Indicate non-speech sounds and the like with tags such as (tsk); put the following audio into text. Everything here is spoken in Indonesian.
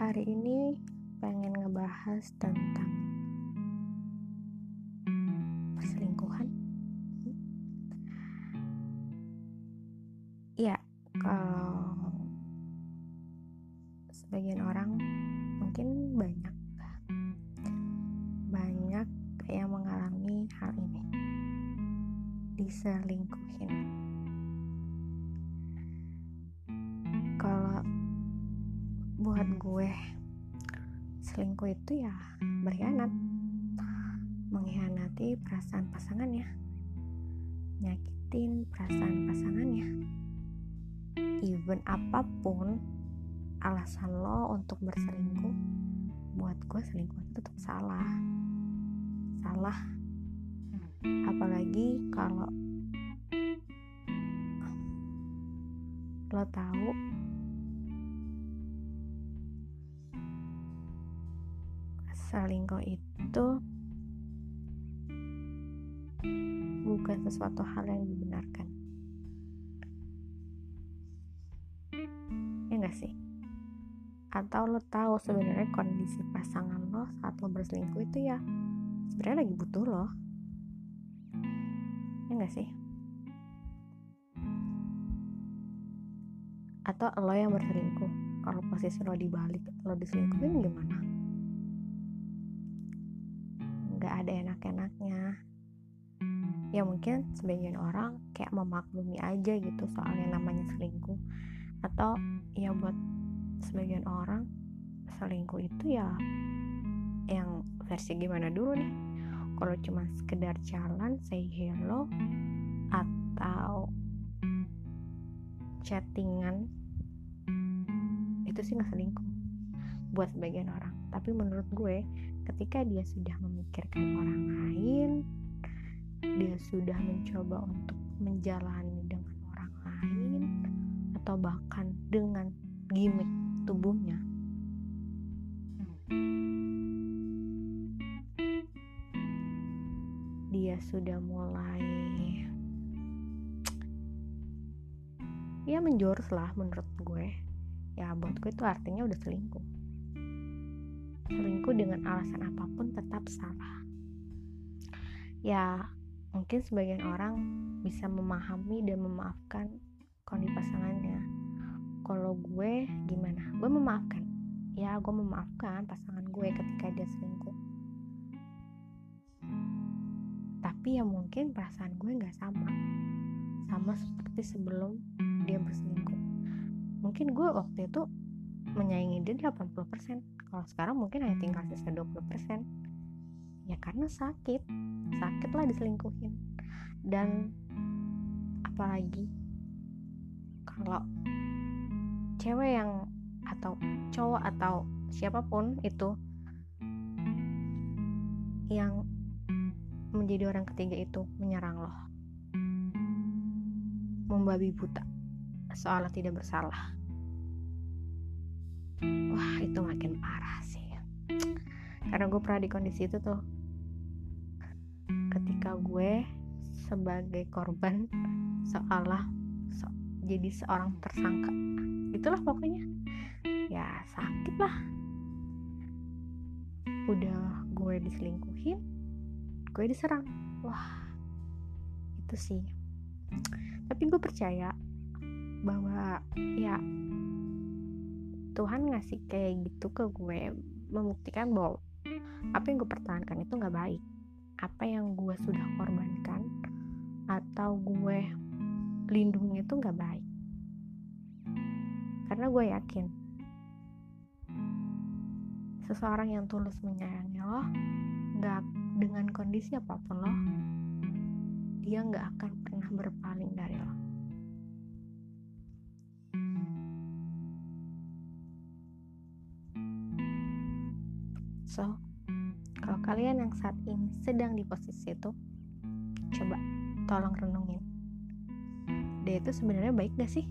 hari ini pengen ngebahas tentang perselingkuhan. Ya, kalau sebagian orang mungkin banyak banyak yang mengalami hal ini diselingkuhin. Gue selingkuh itu ya berkhianat. Mengkhianati perasaan pasangannya. Nyakitin perasaan pasangannya. Even apa pun alasan lo untuk berselingkuh buat gue selingkuh itu tetap salah. Salah. Apalagi kalau lo tahu selingkuh itu bukan sesuatu hal yang dibenarkan. Ya enggak sih? Atau lo tahu sebenarnya kondisi pasangan lo saat lo berselingkuh itu ya sebenarnya lagi butuh lo. Ya enggak sih? Atau lo yang berselingkuh kalau posisi lo dibalik lo diselingkuhin gimana nggak ada enak-enaknya ya mungkin sebagian orang kayak memaklumi aja gitu soal yang namanya selingkuh. Atau ya buat sebagian orang selingkuh itu ya yang versi gimana dulu nih? Kalau cuma sekedar jalan say hello atau chattingan itu sih nggak selingkuh buat sebagian orang. Tapi menurut gue ketika dia sudah memikirkan orang lain dia sudah mencoba untuk menjalani dengan orang lain atau bahkan dengan gimmick tubuhnya. Dia sudah mulai (tsk) ya menjurus lah menurut gue. Ya buat gue itu artinya udah selingkuh selingkuh dengan alasan apa pun tetap salah. Ya mungkin sebagian orang bisa memahami dan memaafkan kondisi pasangannya. Kalau gue gimana? Gue memaafkan. Ya gue memaafkan pasangan gue ketika dia selingkuh. Tapi ya mungkin perasaan gue nggak sama. Sama seperti sebelum dia berselingkuh. Mungkin gue waktu itu menyaingi dia 80% kalau sekarang mungkin hanya tinggal sisa 20% ya karena sakit. Sakit lah diselingkuhin. Dan apalagi kalau cewek yang atau cowok atau siapa pun itu yang menjadi orang ketiga itu menyerang lo. Membabi buta. Soalnya tidak bersalah wah itu makin parah sih. Karena gue pernah di kondisi itu tuh. Ketika gue sebagai korban seolah so, jadi seorang tersangka. Itulah pokoknya. Ya sakit lah. Udah gue diselingkuhin gue diserang. Wah itu sih. Tapi gue percaya bahwa ya Tuhan ngasih kayak gitu ke gue membuktikan bahwa apa yang gue pertahankan itu nggak baik. Apa yang gue sudah korbankan atau gue lindungi itu nggak baik. Karena gue yakin seseorang yang tulus menyayangi lo nggak dengan kondisi apa pun lo dia nggak akan pernah berpaling dari lo so kalau kalian yang saat ini sedang di posisi itu coba tolong renungin. Dia itu sebenarnya baik gak sih